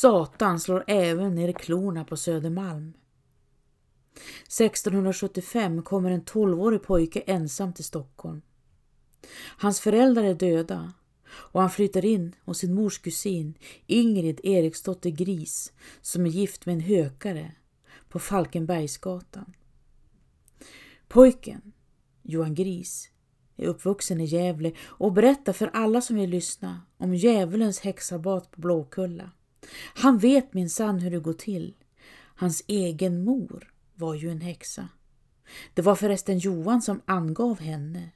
Satan slår även ner klorna på Södermalm. 1675 kommer en 12-årig pojke ensam till Stockholm. Hans föräldrar är döda och han flyttar in hos sin mors kusin Ingrid Eriksdotter Gris som är gift med en hökare på Falkenbergsgatan. Pojken, Johan Gris, är uppvuxen i Gävle och berättar för alla som vill lyssna om djävulens häxabat på Blåkulla. Han vet minsann hur det går till. Hans egen mor var ju en häxa. Det var förresten Johan som angav henne.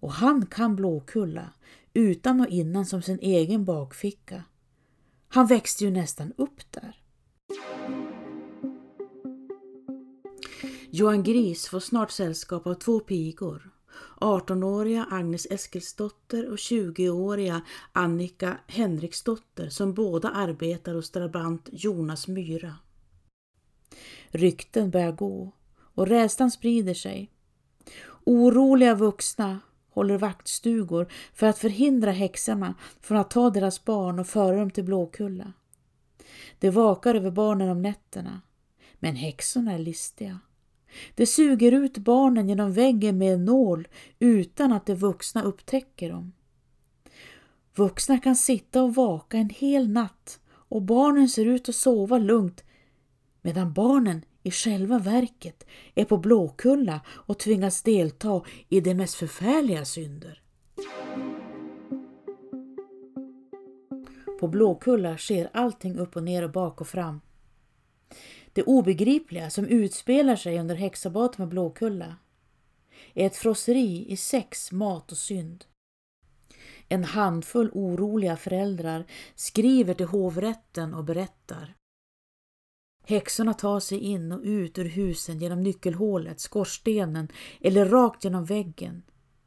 Och han kan Blåkulla utan och innan som sin egen bakficka. Han växte ju nästan upp där. Johan Gris får snart sällskap av två pigor. 18-åriga Agnes Eskilsdotter och 20-åriga Annika Henriksdotter som båda arbetar hos drabant Jonas Myra. Rykten börjar gå och rädslan sprider sig. Oroliga vuxna håller vaktstugor för att förhindra häxorna från att ta deras barn och föra dem till Blåkulla. De vakar över barnen om nätterna, men häxorna är listiga. De suger ut barnen genom väggen med en nål utan att de vuxna upptäcker dem. Vuxna kan sitta och vaka en hel natt och barnen ser ut att sova lugnt medan barnen i själva verket är på Blåkulla och tvingas delta i de mest förfärliga synder. På Blåkulla sker allting upp och ner och bak och fram. Det obegripliga som utspelar sig under häxabatet med Blåkulla är ett frosseri i sex, mat och synd. En handfull oroliga föräldrar skriver till hovrätten och berättar. Häxorna tar sig in och ut ur husen genom nyckelhålet, skorstenen eller rakt genom väggen.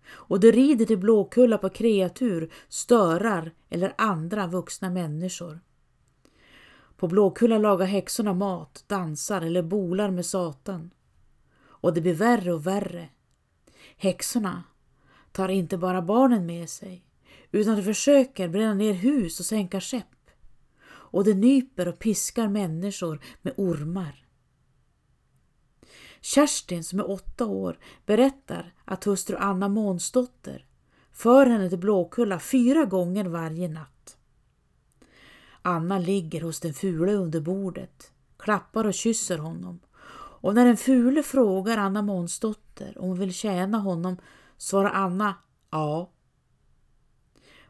Och de rider till Blåkulla på kreatur, störar eller andra vuxna människor. På Blåkulla lagar häxorna mat, dansar eller bolar med Satan. Och det blir värre och värre. Häxorna tar inte bara barnen med sig utan de försöker bränna ner hus och sänka skepp och de nyper och piskar människor med ormar. Kerstin som är åtta år berättar att hustru Anna Månsdotter för henne till Blåkulla fyra gånger varje natt. Anna ligger hos den fule under bordet, klappar och kysser honom och när den fule frågar Anna Månsdotter om hon vill tjäna honom svarar Anna ja.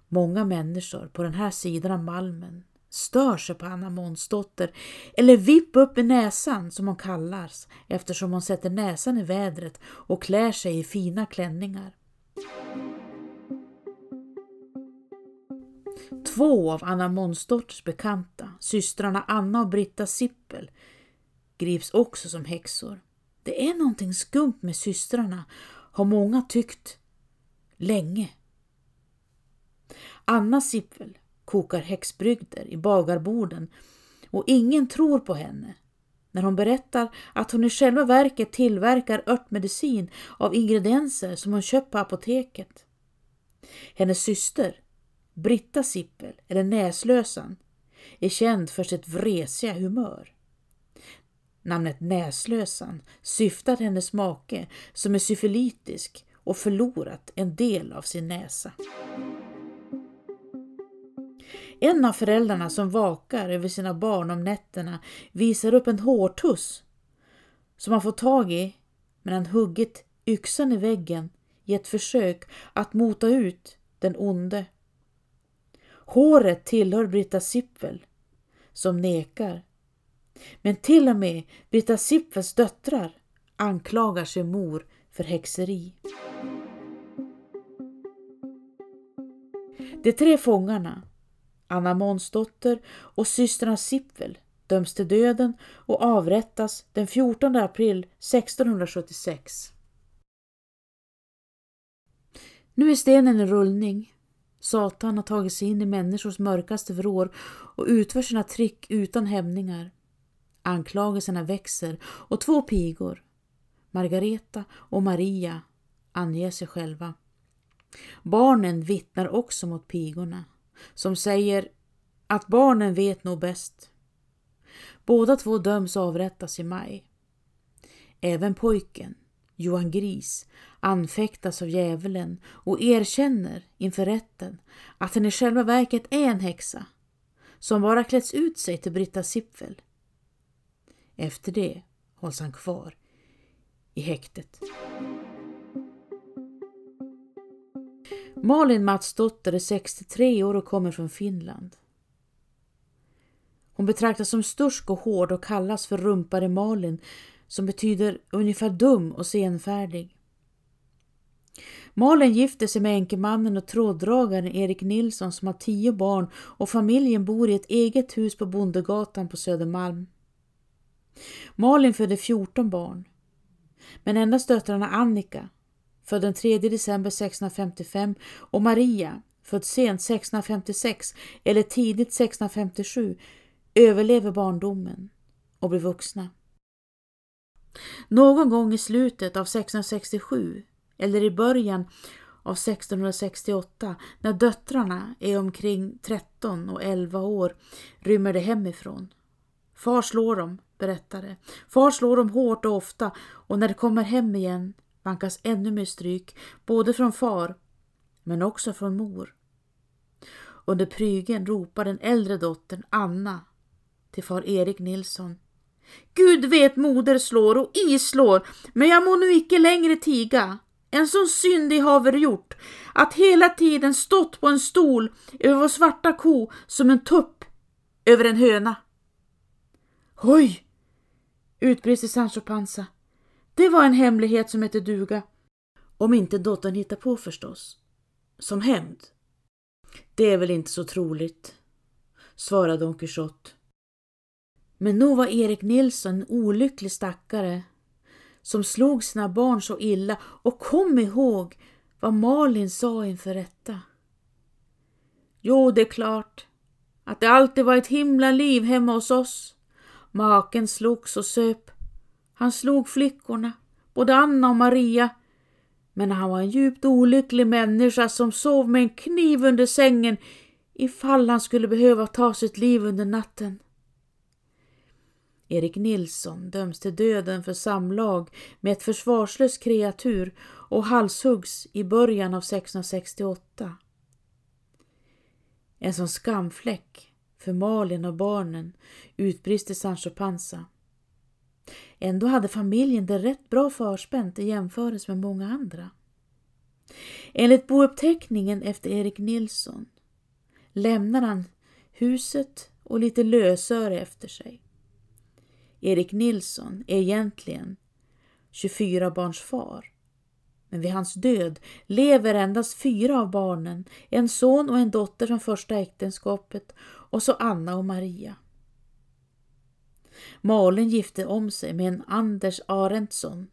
Många människor på den här sidan av Malmen stör sig på Anna Månsdotter eller vipp upp i näsan som hon kallas eftersom hon sätter näsan i vädret och klär sig i fina klänningar. Två av Anna Månsdotters bekanta, systrarna Anna och Britta Sippel, grips också som häxor. Det är någonting skumt med systrarna, har många tyckt länge. Anna Sippel kokar häxbrygder i bagarborden och ingen tror på henne när hon berättar att hon i själva verket tillverkar örtmedicin av ingredienser som hon köpt på apoteket. Hennes syster, Britta Sippel, eller Näslösan, är känd för sitt vresiga humör. Namnet Näslösan syftar till hennes make som är syfilitisk och förlorat en del av sin näsa. En av föräldrarna som vakar över sina barn om nätterna visar upp en hårtuss som han får tag i men han huggit yxan i väggen i ett försök att mota ut den onde. Håret tillhör Britta Sippel som nekar. Men till och med Britta Sippels döttrar anklagar sin mor för häxeri. De tre fångarna Anna Månsdotter och systrarna Sippel döms till döden och avrättas den 14 april 1676. Nu är stenen i rullning. Satan har tagit sig in i människors mörkaste vrår och utför sina trick utan hämningar. Anklagelserna växer och två pigor, Margareta och Maria, anger sig själva. Barnen vittnar också mot pigorna som säger att barnen vet nog bäst. Båda två döms avrättas i maj. Även pojken, Johan Gris, anfäktas av djävulen och erkänner inför rätten att han i själva verket är en häxa som bara klätts ut sig till Britta Sipfel. Efter det hålls han kvar i häktet. Malin Matsdotter är 63 år och kommer från Finland. Hon betraktas som stursk och hård och kallas för rumpare Malin som betyder ungefär dum och senfärdig. Malin gifter sig med enkemannen och tråddragaren Erik Nilsson som har tio barn och familjen bor i ett eget hus på Bondegatan på Södermalm. Malin födde 14 barn. Men endast döttrarna Annika, född den 3 december 1655 och Maria, född sent 1656 eller tidigt 1657, överlever barndomen och blir vuxna. Någon gång i slutet av 1667 eller i början av 1668 när döttrarna är omkring 13 och 11 år rymmer de hemifrån. Far slår dem, berättar det. Far slår dem hårt och ofta och när de kommer hem igen vankas ännu mer stryk både från far men också från mor. Under prygeln ropar den äldre dottern Anna till far Erik Nilsson. Gud vet moder slår och i slår, men jag må nu icke längre tiga. En sån synd haver gjort, att hela tiden stått på en stol över vår svarta ko som en tupp över en höna. Oj! utbrister Sancho Panza. Det var en hemlighet som hette duga. Om inte dottern hittar på förstås. Som hämnd. Det är väl inte så troligt, svarade Don Quixote. Men nog var Erik Nilsson en olycklig stackare som slog sina barn så illa och kom ihåg vad Malin sa inför rätta. Jo, det är klart att det alltid var ett himla liv hemma hos oss. Maken slogs och söp. Han slog flickorna, både Anna och Maria. Men han var en djupt olycklig människa som sov med en kniv under sängen ifall han skulle behöva ta sitt liv under natten. Erik Nilsson döms till döden för samlag med ett försvarslöst kreatur och halshuggs i början av 1668. En sån skamfläck för Malin och barnen utbrister Sancho Panza. Ändå hade familjen det rätt bra förspänt i jämförelse med många andra. Enligt bouppteckningen efter Erik Nilsson lämnar han huset och lite lösöre efter sig. Erik Nilsson är egentligen 24 barns far. Men vid hans död lever endast fyra av barnen, en son och en dotter från första äktenskapet och så Anna och Maria. Malin gifte om sig med en Anders Arentsson.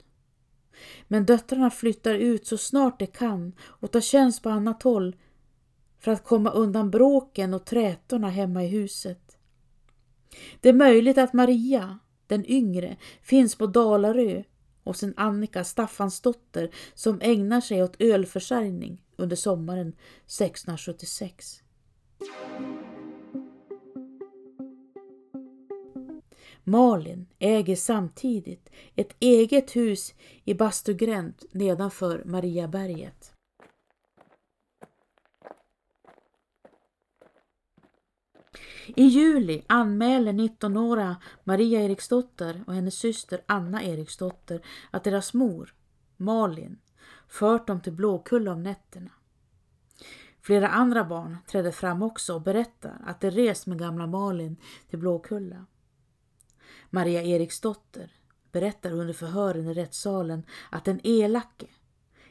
Men döttrarna flyttar ut så snart de kan och tar tjänst på annat håll för att komma undan bråken och trätorna hemma i huset. Det är möjligt att Maria, den yngre, finns på Dalarö och sin Annika Staffansdotter som ägnar sig åt ölförsäljning under sommaren 1676. Malin äger samtidigt ett eget hus i Bastugränd nedanför Mariaberget. I juli anmäler 19-åriga Maria Eriksdotter och hennes syster Anna Eriksdotter att deras mor, Malin, fört dem till Blåkulla om nätterna. Flera andra barn träder fram också och berättar att de rest med gamla Malin till Blåkulla. Maria Eriksdotter berättar under förhören i rättssalen att den elake,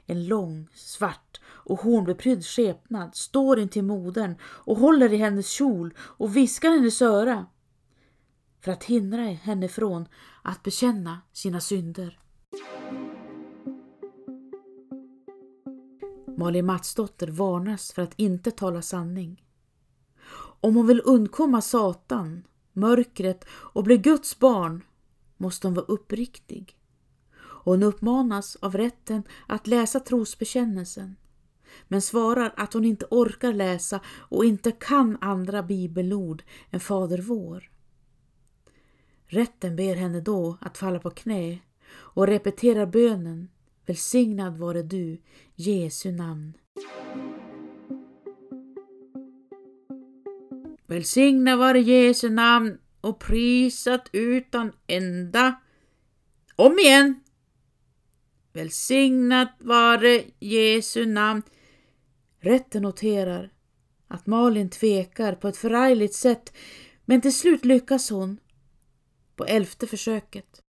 en lång, svart och hornbeprydd skepnad står intill modern och håller i hennes kjol och viskar hennes öra för att hindra henne från att bekänna sina synder. Malin Matsdotter varnas för att inte tala sanning. Om hon vill undkomma Satan, mörkret och bli Guds barn måste hon vara uppriktig. Hon uppmanas av rätten att läsa trosbekännelsen men svarar att hon inte orkar läsa och inte kan andra bibelord än Fader vår. Rätten ber henne då att falla på knä och repeterar bönen Välsignad vare du, Jesu namn. Välsignad vare Jesu namn och prisat utan ända. Om igen! Välsignat vare Jesu namn. Rätten noterar att Malin tvekar på ett förargligt sätt men till slut lyckas hon på elfte försöket.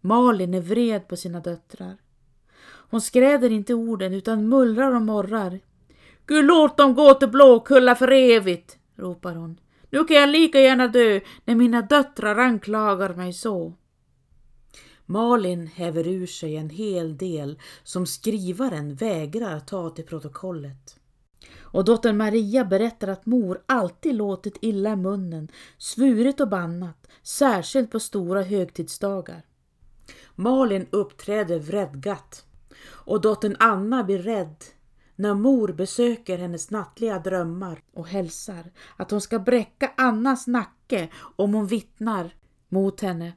Malin är vred på sina döttrar. Hon skräder inte orden utan mullrar och morrar. Gud låt dem gå till Blåkulla för evigt, ropar hon. Nu kan jag lika gärna dö när mina döttrar anklagar mig så. Malin häver ur sig en hel del som skrivaren vägrar ta till protokollet. Och dottern Maria berättar att mor alltid låtit illa i munnen, svurit och bannat, särskilt på stora högtidsdagar. Malin uppträder vredgat och dottern Anna blir rädd när mor besöker hennes nattliga drömmar och hälsar att hon ska bräcka Annas nacke om hon vittnar mot henne.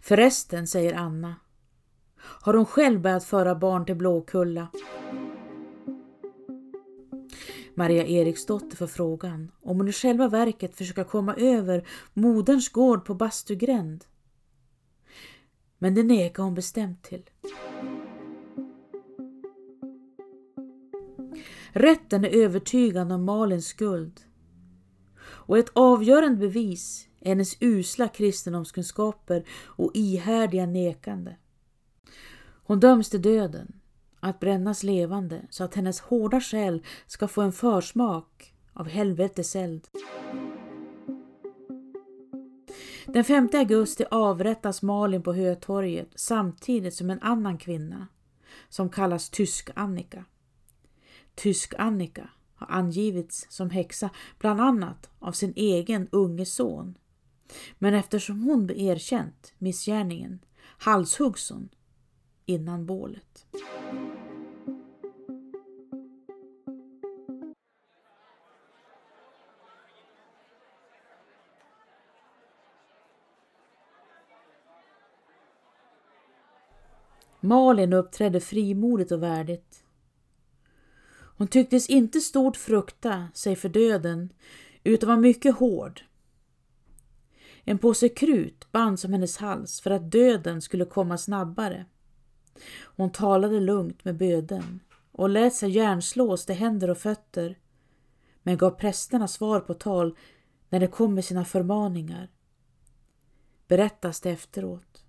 Förresten, säger Anna, har hon själv börjat föra barn till Blåkulla. Maria Eriksdotter får frågan om hon i själva verket försöker komma över moderns gård på Bastugränd. Men det nekar hon bestämt till. Rätten är övertygad om Malins skuld och ett avgörande bevis hennes usla kristendomskunskaper och ihärdiga nekande. Hon döms till döden, att brännas levande så att hennes hårda själ ska få en försmak av helvetets eld. Den 5 augusti avrättas Malin på Hötorget samtidigt som en annan kvinna som kallas Tysk-Annika. Tysk-Annika har angivits som häxa bland annat av sin egen unge son. Men eftersom hon erkänt missgärningen halshuggs hon innan bålet. Malin uppträdde frimodigt och värdigt. Hon tycktes inte stort frukta sig för döden utan var mycket hård. En påse krut bands om hennes hals för att döden skulle komma snabbare. Hon talade lugnt med böden och lät sig järnslås till händer och fötter men gav prästerna svar på tal när de kom med sina förmaningar. Berättas det efteråt.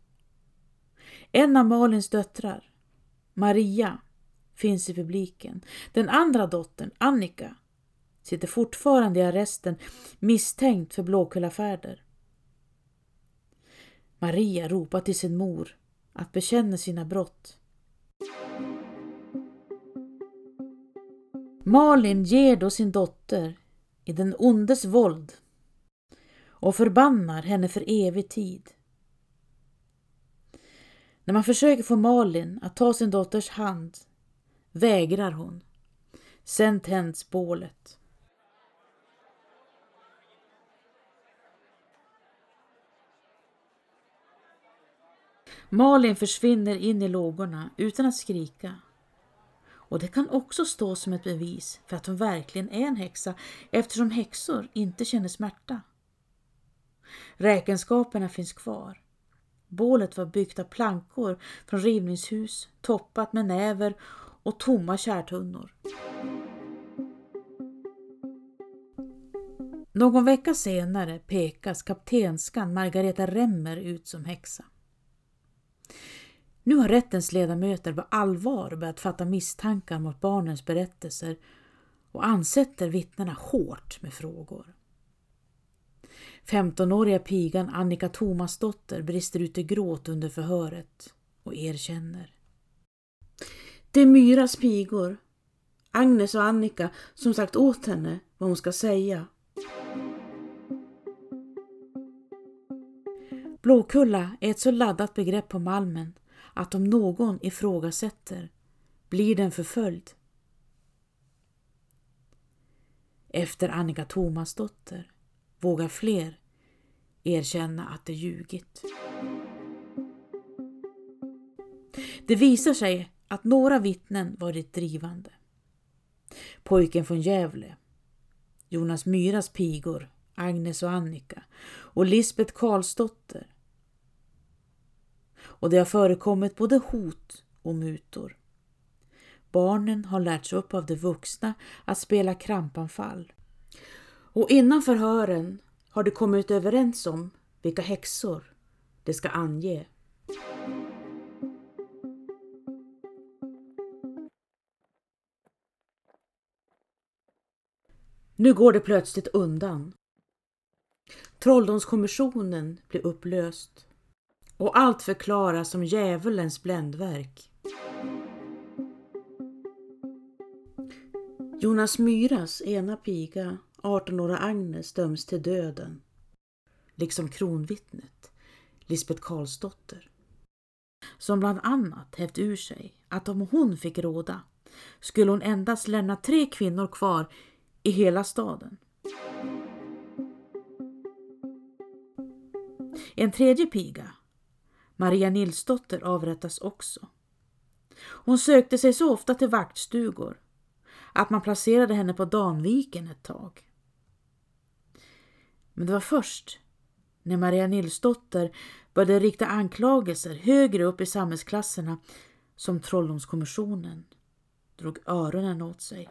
En av Malins döttrar, Maria, finns i publiken. Den andra dottern, Annika, sitter fortfarande i arresten misstänkt för Blåkullafärder. Maria ropar till sin mor att bekänna sina brott. Malin ger då sin dotter i den ondes våld och förbannar henne för evig tid. När man försöker få Malin att ta sin dotters hand vägrar hon. Sen tänds bålet. Malin försvinner in i lågorna utan att skrika. Och det kan också stå som ett bevis för att hon verkligen är en häxa eftersom häxor inte känner smärta. Räkenskaperna finns kvar. Bålet var byggt av plankor från rivningshus, toppat med näver och tomma kärtunnor. Någon vecka senare pekas kaptenskan Margareta Remmer ut som häxa. Nu har rättens ledamöter på allvar börjat fatta misstankar mot barnens berättelser och ansätter vittnena hårt med frågor. 15-åriga pigan Annika Tomasdotter brister ut i gråt under förhöret och erkänner. Det är Myras pigor, Agnes och Annika, som sagt åt henne vad hon ska säga. Blåkulla är ett så laddat begrepp på Malmen att om någon ifrågasätter blir den förföljd. Efter Annika Tomasdotter vågar fler erkänna att de ljugit. Det visar sig att några vittnen varit drivande. Pojken från Gävle, Jonas Myras pigor, Agnes och Annika och Lisbeth Karlsdotter. Och det har förekommit både hot och mutor. Barnen har lärts upp av de vuxna att spela krampanfall. Och innan förhören har de kommit överens om vilka häxor de ska ange. Nu går det plötsligt undan. Trolldomskommissionen blir upplöst och allt förklaras som djävulens bländverk. Jonas Myras ena piga, 18-åriga Agnes, döms till döden. Liksom kronvittnet, Lisbeth Karlsdotter. Som bland annat hävt ur sig att om hon fick råda skulle hon endast lämna tre kvinnor kvar i hela staden. En tredje piga, Maria Nilsdotter, avrättas också. Hon sökte sig så ofta till vaktstugor att man placerade henne på Danviken ett tag. Men det var först när Maria Nilsdotter började rikta anklagelser högre upp i samhällsklasserna som Trolldomskommissionen drog öronen åt sig.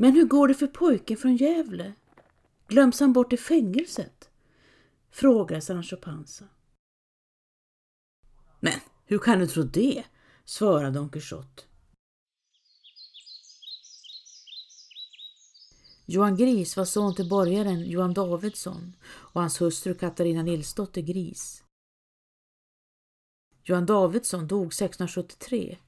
Men hur går det för pojken från Gävle? Glöms han bort i fängelset? Frågar Sancho Panza. Men hur kan du tro det? svarade Don Quixote. Johan Gris var son till borgaren Johan Davidsson och hans hustru Katarina Nilsdotter Gris. Johan Davidsson dog 1673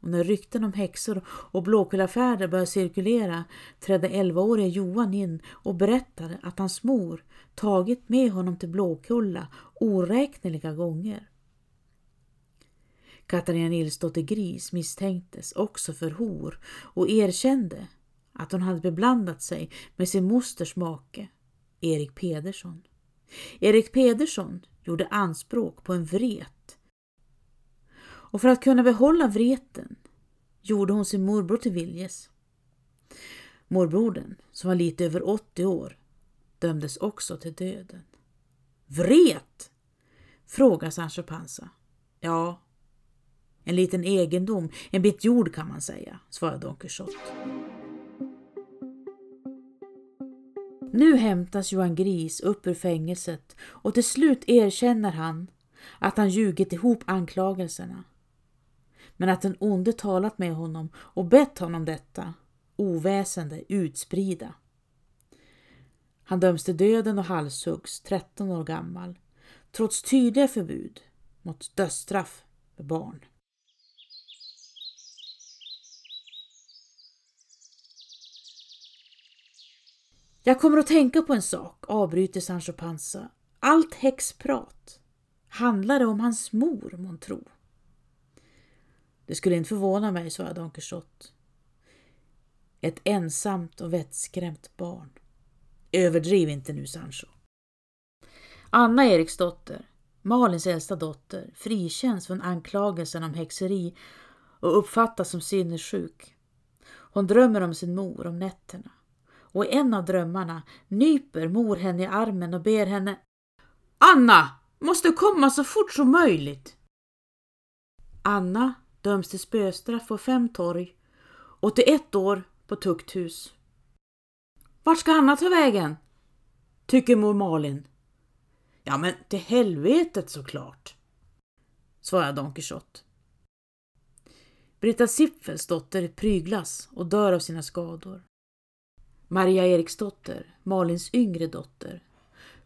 och när rykten om häxor och blåkullafärder började cirkulera trädde 11-årige Johan in och berättade att hans mor tagit med honom till Blåkulla oräkneliga gånger. Katarina Nilsdotter Gris misstänktes också för hor och erkände att hon hade beblandat sig med sin mosters make, Erik Pedersson. Erik Pedersson gjorde anspråk på en vret och för att kunna behålla vreten gjorde hon sin morbror till viljes. Morbrodern, som var lite över 80 år, dömdes också till döden. Vret? frågar Sancho Panza. Ja, en liten egendom, en bit jord kan man säga, svarade Don Quixote. Nu hämtas Johan Gris upp ur fängelset och till slut erkänner han att han ljugit ihop anklagelserna men att den onde talat med honom och bett honom detta oväsende utsprida. Han döms till döden och halshuggs 13 år gammal trots tydliga förbud mot dödsstraff för barn. Jag kommer att tänka på en sak, avbryter Sancho Panza. Allt häxprat handlar det om hans mor, månntro. Det skulle inte förvåna mig, svarade Don Quixote. Ett ensamt och vettskrämt barn. Överdriv inte nu, Sancho. Anna Eriksdotter, Malins äldsta dotter, frikänns från anklagelsen om häxeri och uppfattas som sinnessjuk. Hon drömmer om sin mor om nätterna och i en av drömmarna nyper mor henne i armen och ber henne Anna, måste komma så fort som möjligt. Anna döms till spöstraff på fem torg och till ett år på tukthus. Vart ska Anna ta vägen? Tycker mor Malin. Ja, men till helvetet såklart, svarar Don Quixote. Britta Siffels dotter pryglas och dör av sina skador. Maria Eriksdotter, Malins yngre dotter,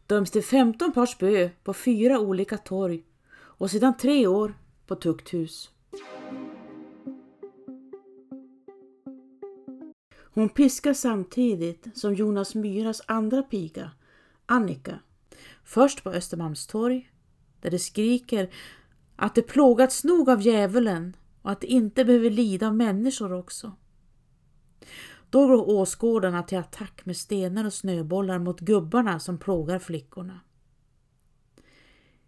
döms till 15 par spö på fyra olika torg och sedan tre år på tukthus. Hon piskar samtidigt som Jonas Myras andra piga, Annika, Först på Östermalmstorg, där det skriker att det plågats nog av djävulen och att det inte behöver lida av människor också. Då går åskådarna till attack med stenar och snöbollar mot gubbarna som plågar flickorna.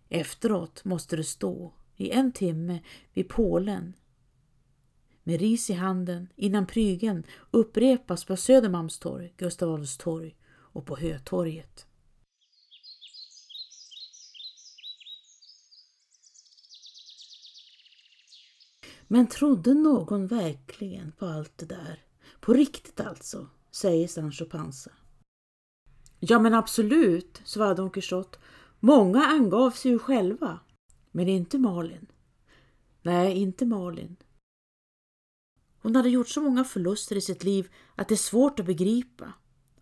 Efteråt måste de stå i en timme vid pålen med ris i handen innan prygeln upprepas på Södermalmstorg, Gustav Adolfs torg och på Hötorget. Men trodde någon verkligen på allt det där? På riktigt alltså, säger Sancho Panza. Ja men absolut, svarade Don Quixote. Många angav sig ju själva. Men inte Malin. Nej, inte Malin. Hon hade gjort så många förluster i sitt liv att det är svårt att begripa.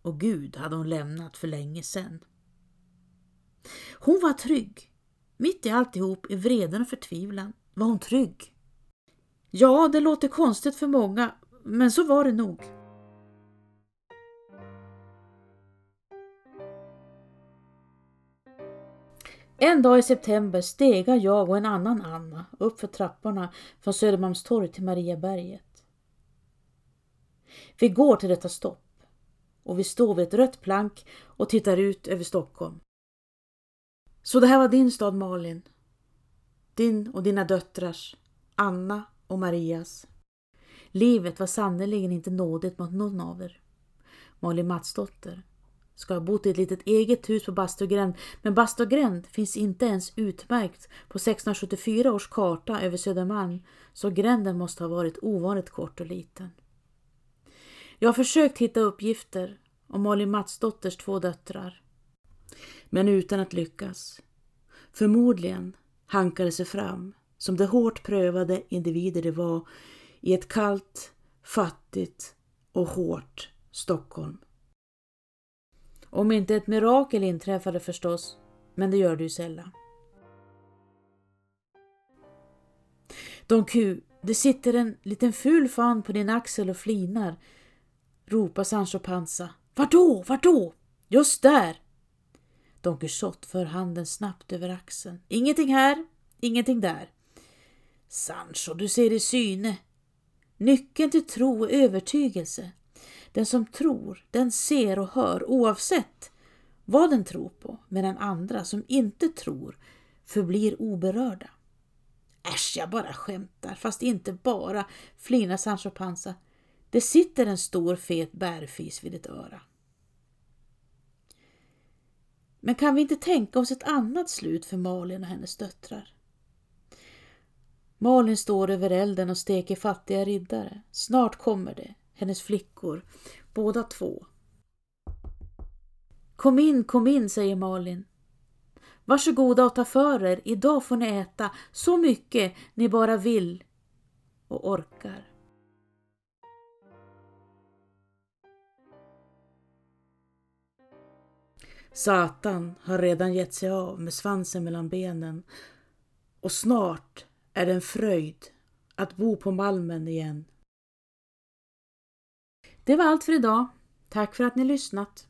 Och Gud hade hon lämnat för länge sedan. Hon var trygg. Mitt i alltihop, i vreden och förtvivlan, var hon trygg. Ja, det låter konstigt för många, men så var det nog. En dag i september stegar jag och en annan Anna upp för trapporna från Södermalmstorg till Mariaberget. Vi går till detta stopp och vi står vid ett rött plank och tittar ut över Stockholm. Så det här var din stad Malin. Din och dina döttrars, Anna och Marias. Livet var sannerligen inte nådigt mot någon av er. Malin Matsdotter ska ha bott i ett litet eget hus på Bastugränd, men Bastugränd finns inte ens utmärkt på 1674 års karta över Södermalm, så gränden måste ha varit ovanligt kort och liten. Jag har försökt hitta uppgifter om Malin Matsdotters två döttrar, men utan att lyckas. Förmodligen hankade sig fram som de hårt prövade individer de var i ett kallt, fattigt och hårt Stockholm. Om inte ett mirakel inträffade förstås, men det gör det ju sällan. Don Q, det sitter en liten ful fan på din axel och flinar, ropar Sancho Panza. Var då, var då? Just där! Don Quixote för handen snabbt över axeln. Ingenting här, ingenting där. Sancho, du ser i syne. Nyckeln till tro och övertygelse. Den som tror, den ser och hör oavsett vad den tror på, medan andra som inte tror förblir oberörda. Äsch, jag bara skämtar, fast inte bara, flinar Sancho Panza. Det sitter en stor fet bärfis vid ditt öra. Men kan vi inte tänka oss ett annat slut för Malin och hennes döttrar? Malin står över elden och steker fattiga riddare. Snart kommer det, hennes flickor, båda två. Kom in, kom in, säger Malin. Varsågoda och ta för er, idag får ni äta så mycket ni bara vill och orkar. Satan har redan gett sig av med svansen mellan benen och snart är det en fröjd att bo på Malmen igen. Det var allt för idag. Tack för att ni lyssnat.